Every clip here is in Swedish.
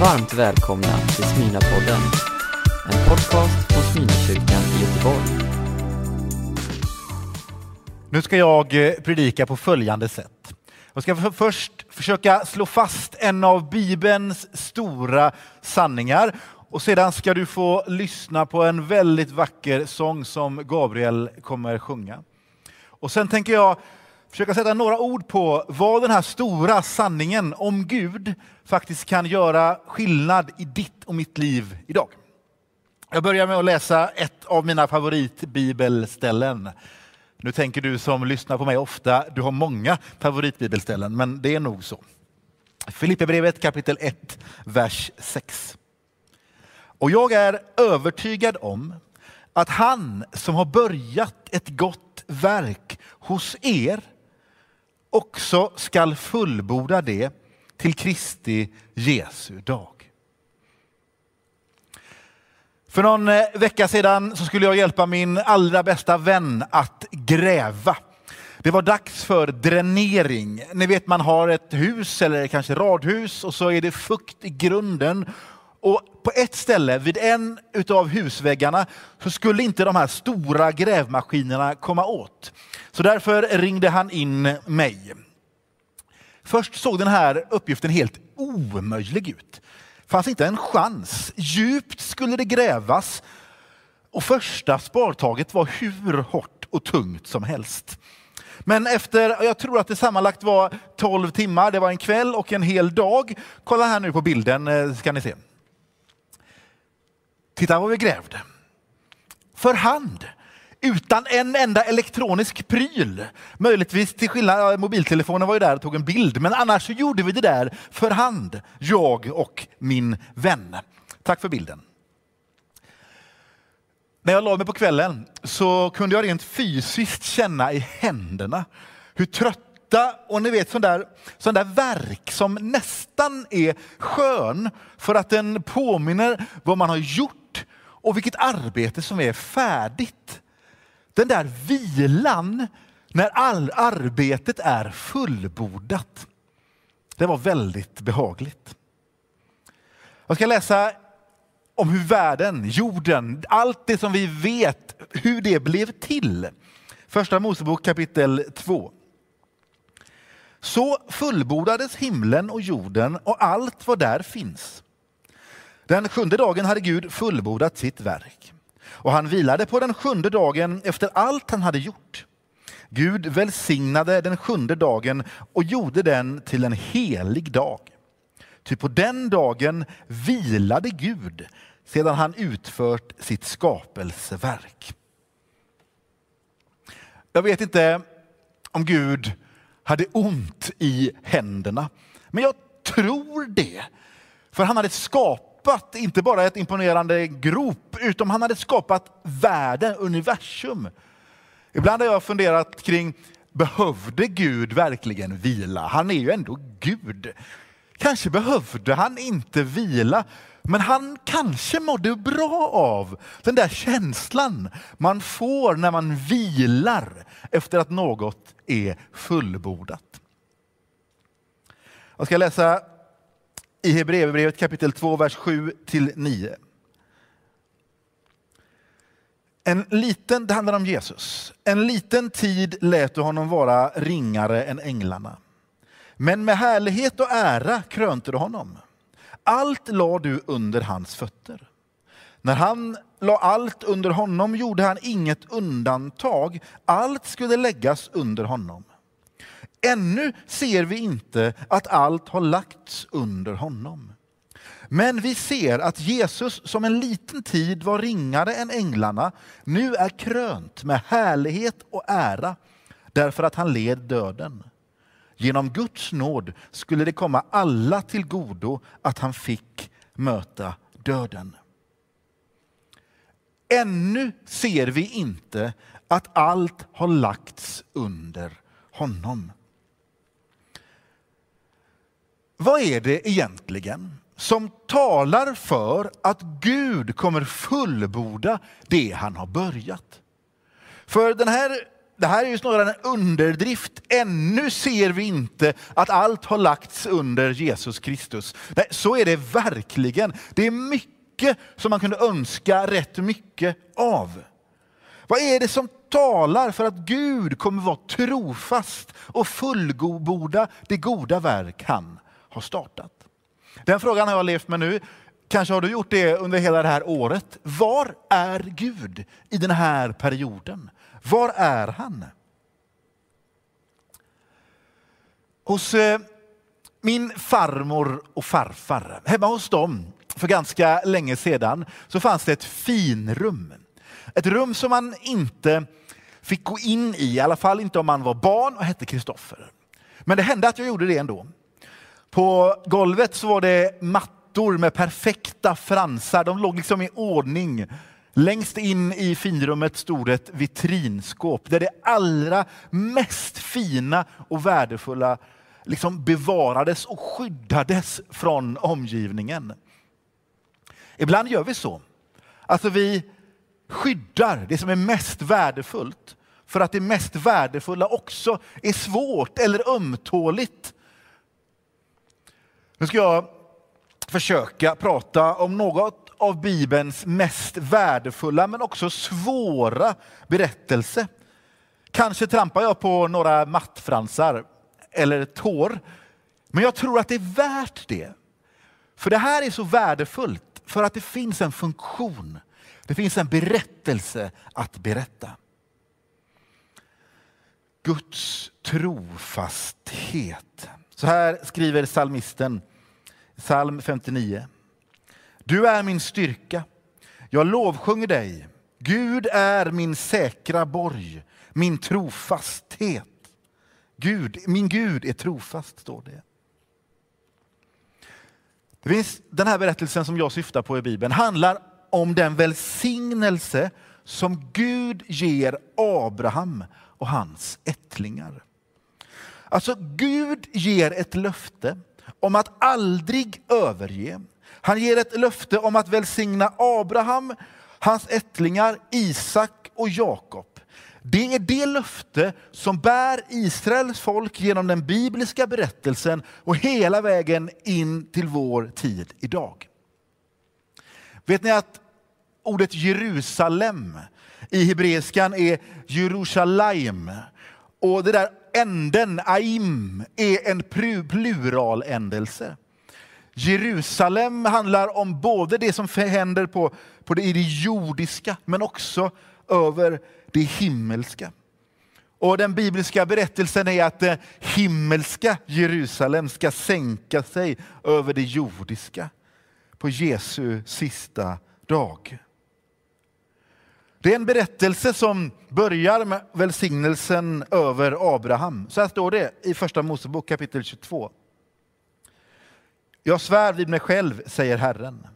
Varmt välkomna till Smyrnapodden, en podcast från Smyrnakyrkan i Göteborg. Nu ska jag eh, predika på följande sätt. Jag ska för- först försöka slå fast en av Bibelns stora sanningar och sedan ska du få lyssna på en väldigt vacker sång som Gabriel kommer sjunga. Och sen tänker jag försöka sätta några ord på vad den här stora sanningen om Gud faktiskt kan göra skillnad i ditt och mitt liv idag. Jag börjar med att läsa ett av mina favoritbibelställen. Nu tänker du som lyssnar på mig ofta, du har många favoritbibelställen, men det är nog så. Filipperbrevet kapitel 1, vers 6. Och jag är övertygad om att han som har börjat ett gott verk hos er också skall fullborda det till Kristi Jesu dag. För någon eh, vecka sedan så skulle jag hjälpa min allra bästa vän att gräva. Det var dags för dränering. Ni vet man har ett hus eller kanske radhus och så är det fukt i grunden. Och på ett ställe vid en utav husväggarna så skulle inte de här stora grävmaskinerna komma åt. Så därför ringde han in mig. Först såg den här uppgiften helt omöjlig ut. fanns inte en chans. Djupt skulle det grävas och första spartaget var hur hårt och tungt som helst. Men efter, jag tror att det sammanlagt var 12 timmar, det var en kväll och en hel dag. Kolla här nu på bilden eh, ska ni se. Titta vad vi grävde. För hand. Utan en enda elektronisk pryl. Möjligtvis till skillnad, ja, mobiltelefonen var ju där och tog en bild, men annars så gjorde vi det där för hand, jag och min vän. Tack för bilden. När jag la mig på kvällen så kunde jag rent fysiskt känna i händerna hur trötta och ni vet sån där, sån där verk som nästan är skön för att den påminner vad man har gjort och vilket arbete som är färdigt. Den där vilan när all arbetet är fullbordat. Det var väldigt behagligt. Jag ska läsa om hur världen, jorden, allt det som vi vet, hur det blev till. Första Mosebok kapitel 2. Så fullbordades himlen och jorden och allt vad där finns. Den sjunde dagen hade Gud fullbordat sitt verk och han vilade på den sjunde dagen efter allt han hade gjort. Gud välsignade den sjunde dagen och gjorde den till en helig dag. Ty på den dagen vilade Gud sedan han utfört sitt skapelseverk. Jag vet inte om Gud hade ont i händerna, men jag tror det. För han hade skapat inte bara ett imponerande grop, utan han hade skapat världen, universum. Ibland har jag funderat kring, behövde Gud verkligen vila? Han är ju ändå Gud. Kanske behövde han inte vila, men han kanske mådde bra av den där känslan man får när man vilar efter att något är fullbordat. Jag ska läsa i Hebreerbrevet kapitel 2, vers 7 till 9. En liten, det handlar om Jesus. En liten tid lät du honom vara ringare än änglarna. Men med härlighet och ära krönte du honom. Allt la du under hans fötter. När han la allt under honom gjorde han inget undantag. Allt skulle läggas under honom. Ännu ser vi inte att allt har lagts under honom. Men vi ser att Jesus som en liten tid var ringare än änglarna nu är krönt med härlighet och ära därför att han led döden. Genom Guds nåd skulle det komma alla till godo att han fick möta döden. Ännu ser vi inte att allt har lagts under honom. Vad är det egentligen som talar för att Gud kommer fullborda det han har börjat? För den här det här är ju snarare en underdrift. Ännu ser vi inte att allt har lagts under Jesus Kristus. Nej, så är det verkligen. Det är mycket som man kunde önska rätt mycket av. Vad är det som talar för att Gud kommer vara trofast och fullborda det goda verk han har startat? Den frågan har jag levt med nu. Kanske har du gjort det under hela det här året. Var är Gud i den här perioden? Var är han? Hos eh, min farmor och farfar, hemma hos dem för ganska länge sedan, så fanns det ett finrum. Ett rum som man inte fick gå in i, i alla fall inte om man var barn och hette Kristoffer. Men det hände att jag gjorde det ändå. På golvet så var det mattor med perfekta fransar. De låg liksom i ordning. Längst in i finrummet stod ett vitrinskåp där det allra mest fina och värdefulla liksom bevarades och skyddades från omgivningen. Ibland gör vi så. Alltså vi skyddar det som är mest värdefullt för att det mest värdefulla också är svårt eller ömtåligt. Nu ska jag försöka prata om något av Bibelns mest värdefulla men också svåra berättelse. Kanske trampar jag på några mattfransar eller tår, men jag tror att det är värt det. För det här är så värdefullt för att det finns en funktion. Det finns en berättelse att berätta. Guds trofasthet. Så här skriver psalmisten, psalm 59. Du är min styrka. Jag lovsjunger dig. Gud är min säkra borg, min trofasthet. Gud, min Gud är trofast, står det. det finns, den här berättelsen som jag syftar på i Bibeln handlar om den välsignelse som Gud ger Abraham och hans ättlingar. Alltså Gud ger ett löfte om att aldrig överge. Han ger ett löfte om att välsigna Abraham, hans ättlingar Isak och Jakob. Det är det löfte som bär Israels folk genom den bibliska berättelsen och hela vägen in till vår tid idag. Vet ni att ordet Jerusalem i hebreiskan är Jerusalem. Och det där änden, aim, är en pluraländelse. Jerusalem handlar om både det som händer på, på det, i det jordiska men också över det himmelska. Och Den bibliska berättelsen är att det himmelska Jerusalem ska sänka sig över det jordiska på Jesu sista dag. Det är en berättelse som börjar med välsignelsen över Abraham. Så här står det i Första Mosebok kapitel 22. Jag svär vid mig själv, säger Herren,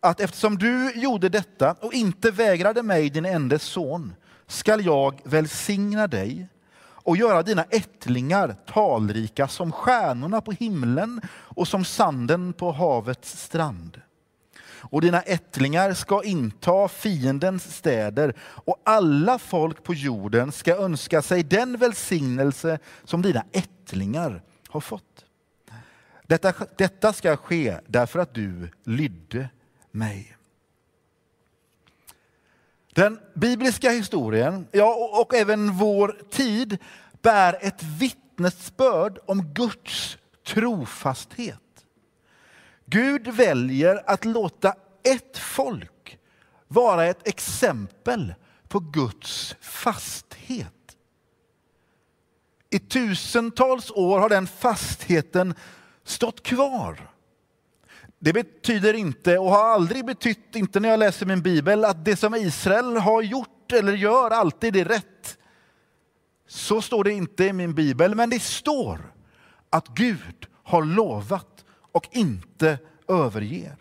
att eftersom du gjorde detta och inte vägrade mig, din enda son, skall jag välsigna dig och göra dina ättlingar talrika som stjärnorna på himlen och som sanden på havets strand. Och dina ättlingar ska inta fiendens städer och alla folk på jorden ska önska sig den välsignelse som dina ättlingar har fått. Detta, detta ska ske därför att du lydde mig. Den bibliska historien, ja, och även vår tid, bär ett vittnesbörd om Guds trofasthet. Gud väljer att låta ett folk vara ett exempel på Guds fasthet. I tusentals år har den fastheten stått kvar. Det betyder inte, och har aldrig betytt, inte när jag läser min bibel, att det som Israel har gjort eller gör alltid är rätt. Så står det inte i min bibel, men det står att Gud har lovat och inte överger.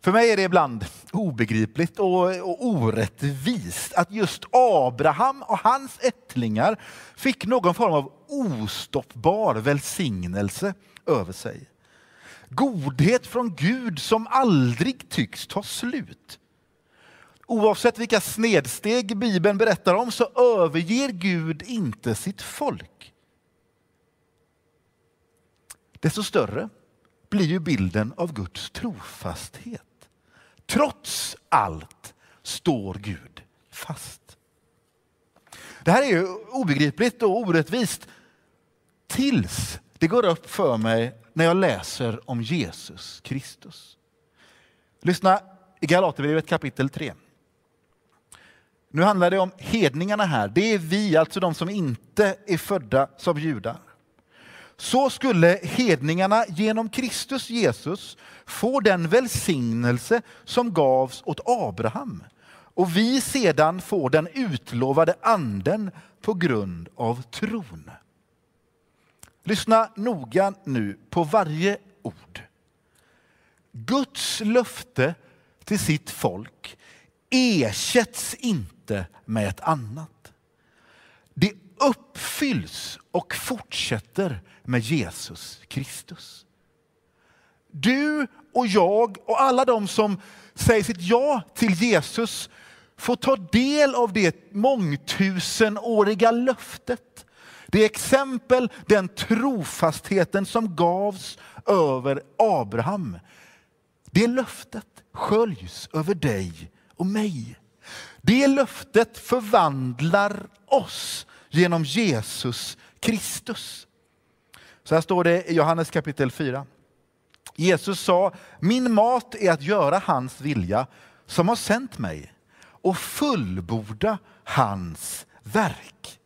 För mig är det ibland obegripligt och, och orättvist att just Abraham och hans ättlingar fick någon form av ostoppbar välsignelse över sig. Godhet från Gud som aldrig tycks ta slut. Oavsett vilka snedsteg Bibeln berättar om så överger Gud inte sitt folk. Desto större blir ju bilden av Guds trofasthet. Trots allt står Gud fast. Det här är ju obegripligt och orättvist tills det går upp för mig när jag läser om Jesus Kristus. Lyssna i Galaterbrevet kapitel 3. Nu handlar det om hedningarna här. Det är vi, alltså de som inte är födda som judar. Så skulle hedningarna genom Kristus Jesus få den välsignelse som gavs åt Abraham och vi sedan får den utlovade anden på grund av tron. Lyssna noga nu på varje ord. Guds löfte till sitt folk ersätts inte med ett annat. Uppfylls och fortsätter med Jesus Kristus. Du och jag och alla de som säger sitt ja till Jesus får ta del av det mångtusenåriga löftet. Det exempel, den trofastheten som gavs över Abraham. Det löftet sköljs över dig och mig. Det löftet förvandlar oss genom Jesus Kristus. Så här står det i Johannes kapitel 4. Jesus sa, min mat är att göra hans vilja som har sänt mig och fullborda hans verk.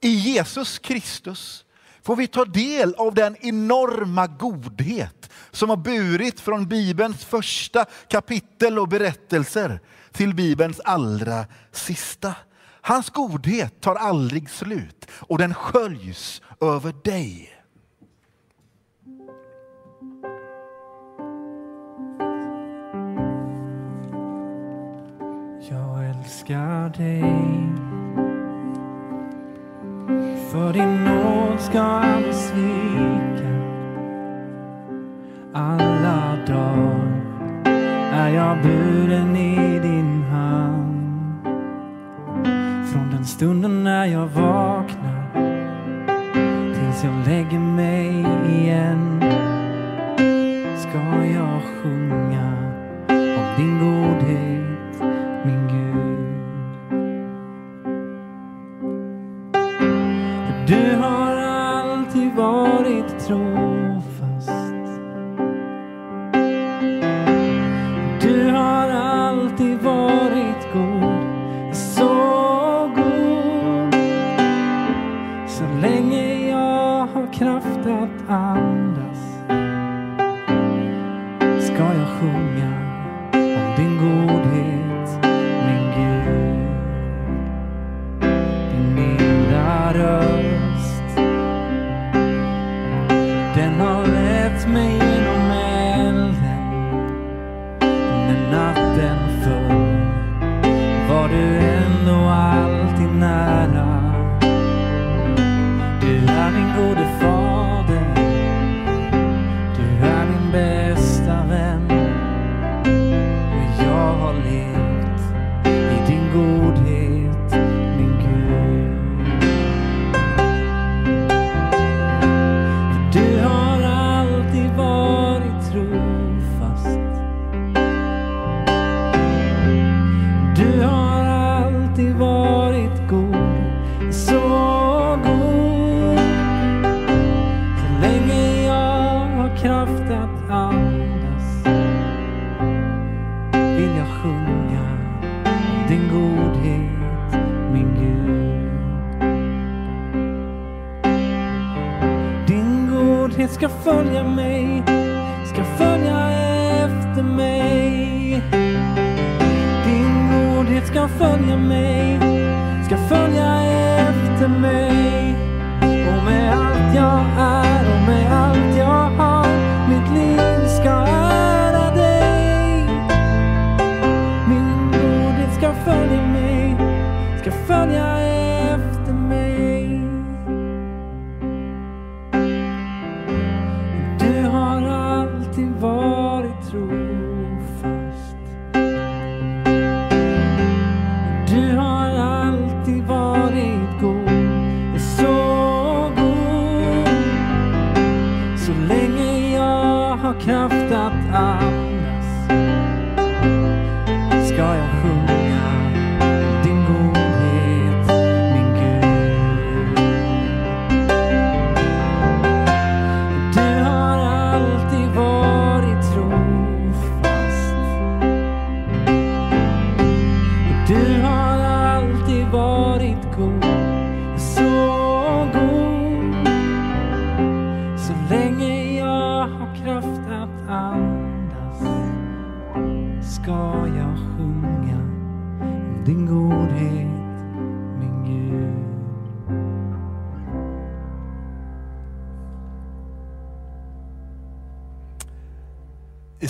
I Jesus Kristus får vi ta del av den enorma godhet som har burit från Bibelns första kapitel och berättelser till Bibelns allra sista. Hans godhet tar aldrig slut och den sköljs över dig. Jag älskar dig För din nåd ska ska jag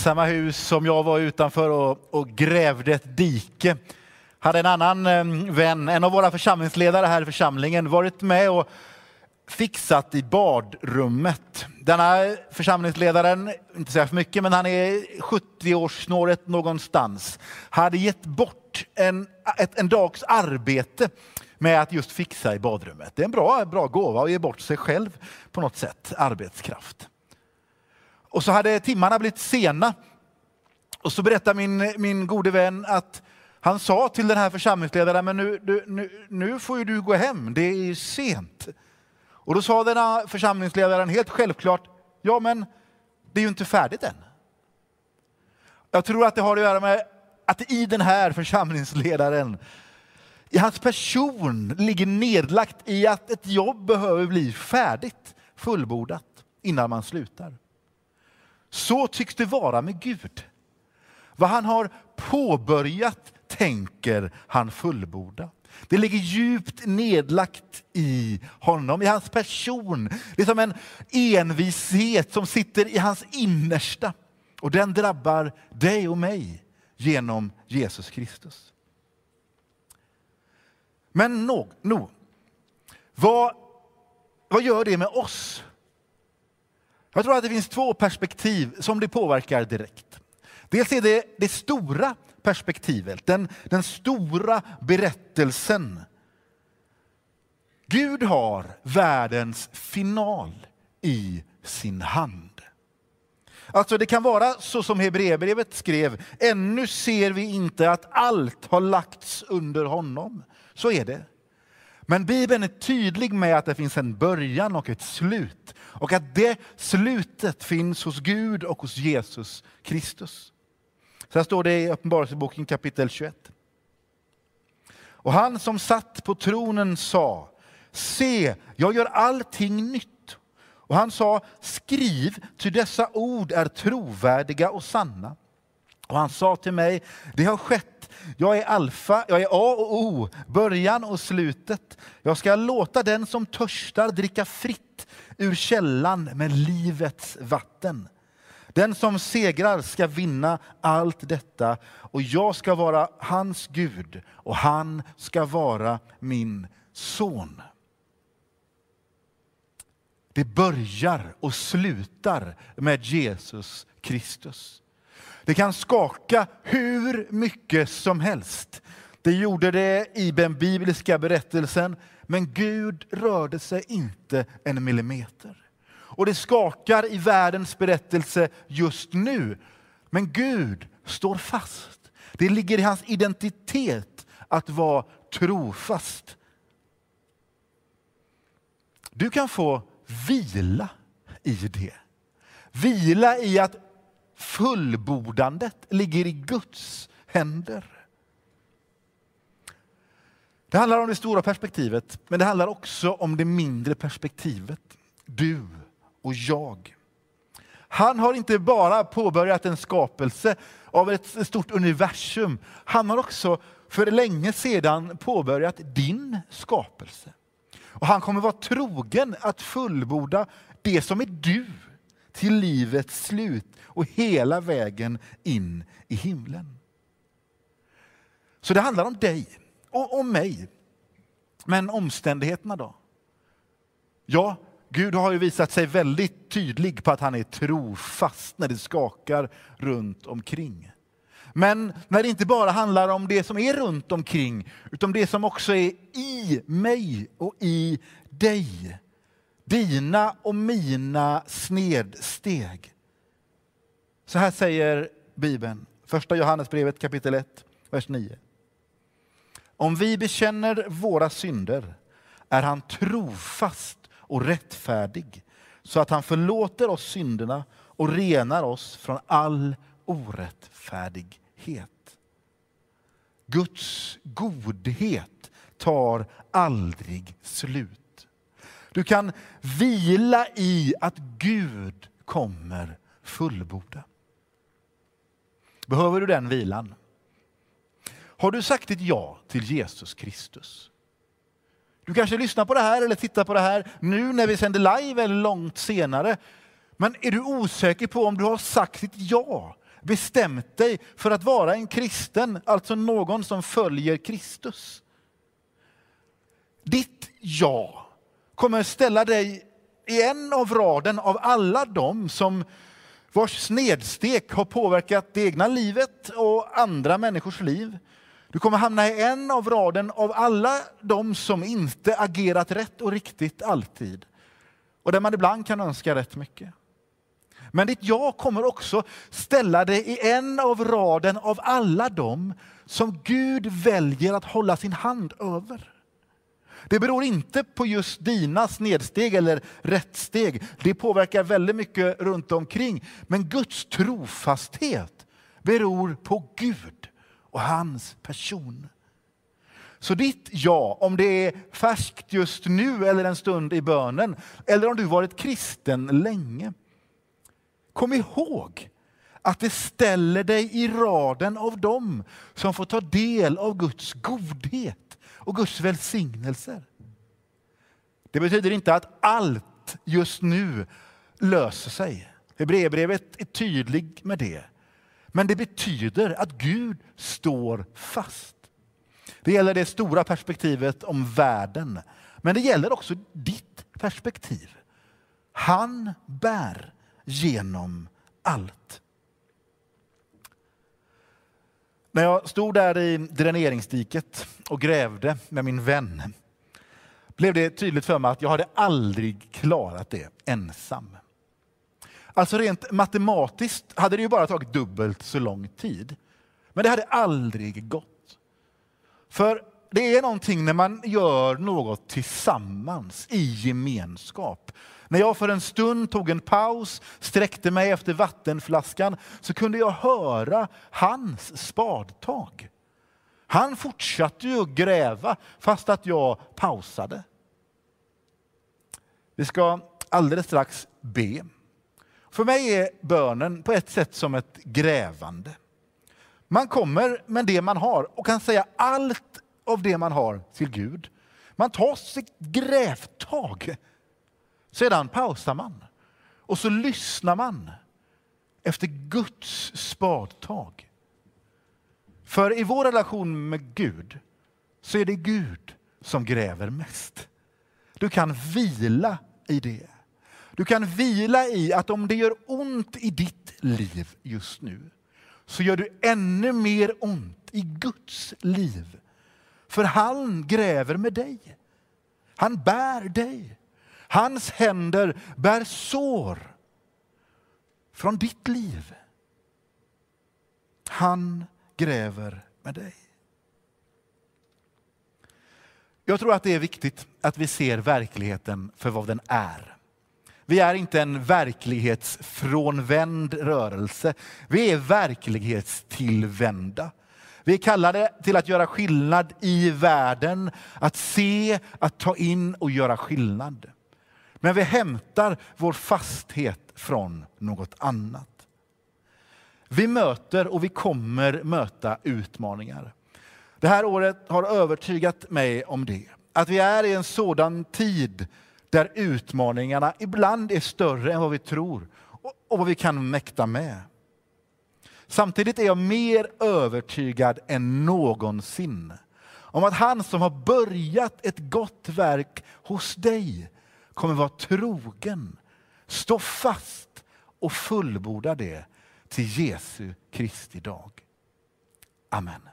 ensamma samma hus som jag var utanför och, och grävde ett dike hade en annan eh, vän, en av våra församlingsledare här i församlingen, varit med och fixat i badrummet. Denna församlingsledaren, inte säga för mycket, men han är 70-årssnåret någonstans, hade gett bort en, ett, en dags arbete med att just fixa i badrummet. Det är en bra, bra gåva att ge bort sig själv på något sätt, arbetskraft. Och så hade timmarna blivit sena. Och så berättar min, min gode vän att han sa till den här församlingsledaren, men nu, du, nu, nu får ju du gå hem, det är ju sent. Och då sa den här församlingsledaren helt självklart, ja men det är ju inte färdigt än. Jag tror att det har att göra med att i den här församlingsledaren, i hans person ligger nedlagt i att ett jobb behöver bli färdigt, fullbordat, innan man slutar. Så tycks det vara med Gud. Vad han har påbörjat tänker han fullborda. Det ligger djupt nedlagt i honom, i hans person. Det är som en envishet som sitter i hans innersta. Och den drabbar dig och mig genom Jesus Kristus. Men nog, nog. Vad, vad gör det med oss? Jag tror att det finns två perspektiv som det påverkar direkt. Dels är det det stora perspektivet, den, den stora berättelsen. Gud har världens final i sin hand. Alltså det kan vara så som Hebreerbrevet skrev, ännu ser vi inte att allt har lagts under honom. Så är det. Men Bibeln är tydlig med att det finns en början och ett slut. Och att det slutet finns hos Gud och hos Jesus Kristus. Så här står det i Uppenbarelseboken kapitel 21. Och han som satt på tronen sa, se, jag gör allting nytt. Och han sa, skriv, ty dessa ord är trovärdiga och sanna. Och han sa till mig, det har skett. Jag är alfa, jag är A och O, början och slutet. Jag ska låta den som törstar dricka fritt ur källan med livets vatten. Den som segrar ska vinna allt detta och jag ska vara hans Gud och han ska vara min son. Det börjar och slutar med Jesus Kristus. Det kan skaka hur mycket som helst. Det gjorde det i den bibliska berättelsen, men Gud rörde sig inte en millimeter. Och det skakar i världens berättelse just nu, men Gud står fast. Det ligger i hans identitet att vara trofast. Du kan få vila i det. Vila i att fullbordandet ligger i Guds händer. Det handlar om det stora perspektivet, men det handlar också om det mindre perspektivet. Du och jag. Han har inte bara påbörjat en skapelse av ett stort universum. Han har också för länge sedan påbörjat din skapelse. Och han kommer vara trogen att fullborda det som är du till livets slut och hela vägen in i himlen. Så det handlar om dig och om mig. Men omständigheterna då? Ja, Gud har ju visat sig väldigt tydlig på att han är trofast när det skakar runt omkring. Men när det inte bara handlar om det som är runt omkring, utan det som också är i mig och i dig. Dina och mina snedsteg. Så här säger Bibeln, första Johannesbrevet kapitel 1, vers 9. Om vi bekänner våra synder är han trofast och rättfärdig så att han förlåter oss synderna och renar oss från all orättfärdighet. Guds godhet tar aldrig slut. Du kan vila i att Gud kommer fullborda. Behöver du den vilan? Har du sagt ditt ja till Jesus Kristus? Du kanske lyssnar på det här eller tittar på det här nu när vi sänder live eller långt senare. Men är du osäker på om du har sagt ditt ja, bestämt dig för att vara en kristen, alltså någon som följer Kristus? Ditt ja kommer ställa dig i en av raden av alla dem som vars snedstek har påverkat det egna livet och andra människors liv. Du kommer hamna i en av raden av alla de som inte agerat rätt och riktigt alltid. Och där man ibland kan önska rätt mycket. Men ditt ja kommer också ställa dig i en av raden av alla dem som Gud väljer att hålla sin hand över. Det beror inte på just dina snedsteg eller rättsteg. Det påverkar väldigt mycket runt omkring. Men Guds trofasthet beror på Gud och hans person. Så ditt ja, om det är färskt just nu eller en stund i bönen, eller om du varit kristen länge. Kom ihåg att det ställer dig i raden av dem som får ta del av Guds godhet och Guds välsignelser. Det betyder inte att allt just nu löser sig. Hebreerbrevet är tydlig med det. Men det betyder att Gud står fast. Det gäller det stora perspektivet om världen. Men det gäller också ditt perspektiv. Han bär genom allt. När jag stod där i dräneringsdiket och grävde med min vän blev det tydligt för mig att jag hade aldrig klarat det ensam. Alltså rent matematiskt hade det ju bara tagit dubbelt så lång tid. Men det hade aldrig gått. För det är någonting när man gör något tillsammans i gemenskap. När jag för en stund tog en paus, sträckte mig efter vattenflaskan så kunde jag höra hans spadtag. Han fortsatte ju att gräva fast att jag pausade. Vi ska alldeles strax be. För mig är bönen på ett sätt som ett grävande. Man kommer med det man har och kan säga allt av det man har till Gud. Man tar sitt grävtag. Sedan pausar man och så lyssnar man efter Guds spadtag. För i vår relation med Gud så är det Gud som gräver mest. Du kan vila i det. Du kan vila i att om det gör ont i ditt liv just nu så gör du ännu mer ont i Guds liv. För han gräver med dig. Han bär dig. Hans händer bär sår från ditt liv. Han gräver med dig. Jag tror att det är viktigt att vi ser verkligheten för vad den är. Vi är inte en verklighetsfrånvänd rörelse. Vi är verklighetstillvända. Vi är kallade till att göra skillnad i världen, att se, att ta in och göra skillnad. Men vi hämtar vår fasthet från något annat. Vi möter och vi kommer möta utmaningar. Det här året har övertygat mig om det. Att vi är i en sådan tid där utmaningarna ibland är större än vad vi tror och vad vi kan mäkta med. Samtidigt är jag mer övertygad än någonsin om att han som har börjat ett gott verk hos dig kommer vara trogen, stå fast och fullborda det till Jesu Kristi dag. Amen.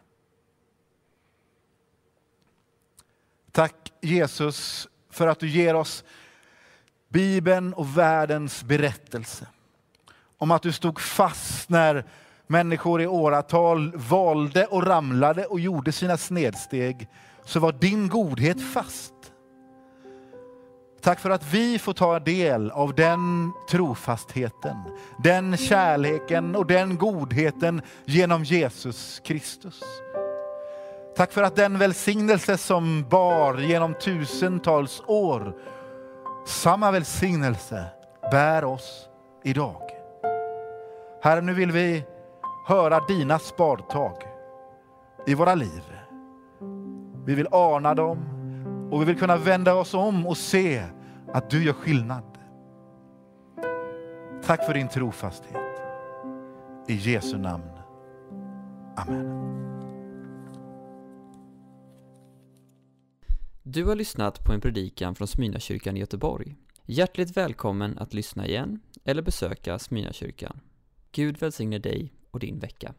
Tack Jesus för att du ger oss Bibeln och världens berättelse om att du stod fast när människor i åratal valde och ramlade och gjorde sina snedsteg, så var din godhet fast. Tack för att vi får ta del av den trofastheten, den kärleken och den godheten genom Jesus Kristus. Tack för att den välsignelse som bar genom tusentals år, samma välsignelse bär oss idag. Herre, nu vill vi höra dina spadtag i våra liv. Vi vill ana dem och vi vill kunna vända oss om och se att du gör skillnad. Tack för din trofasthet. I Jesu namn. Amen. Du har lyssnat på en predikan från Smyrnakyrkan i Göteborg. Hjärtligt välkommen att lyssna igen eller besöka Smyrnakyrkan. Gud välsigne dig och din vecka.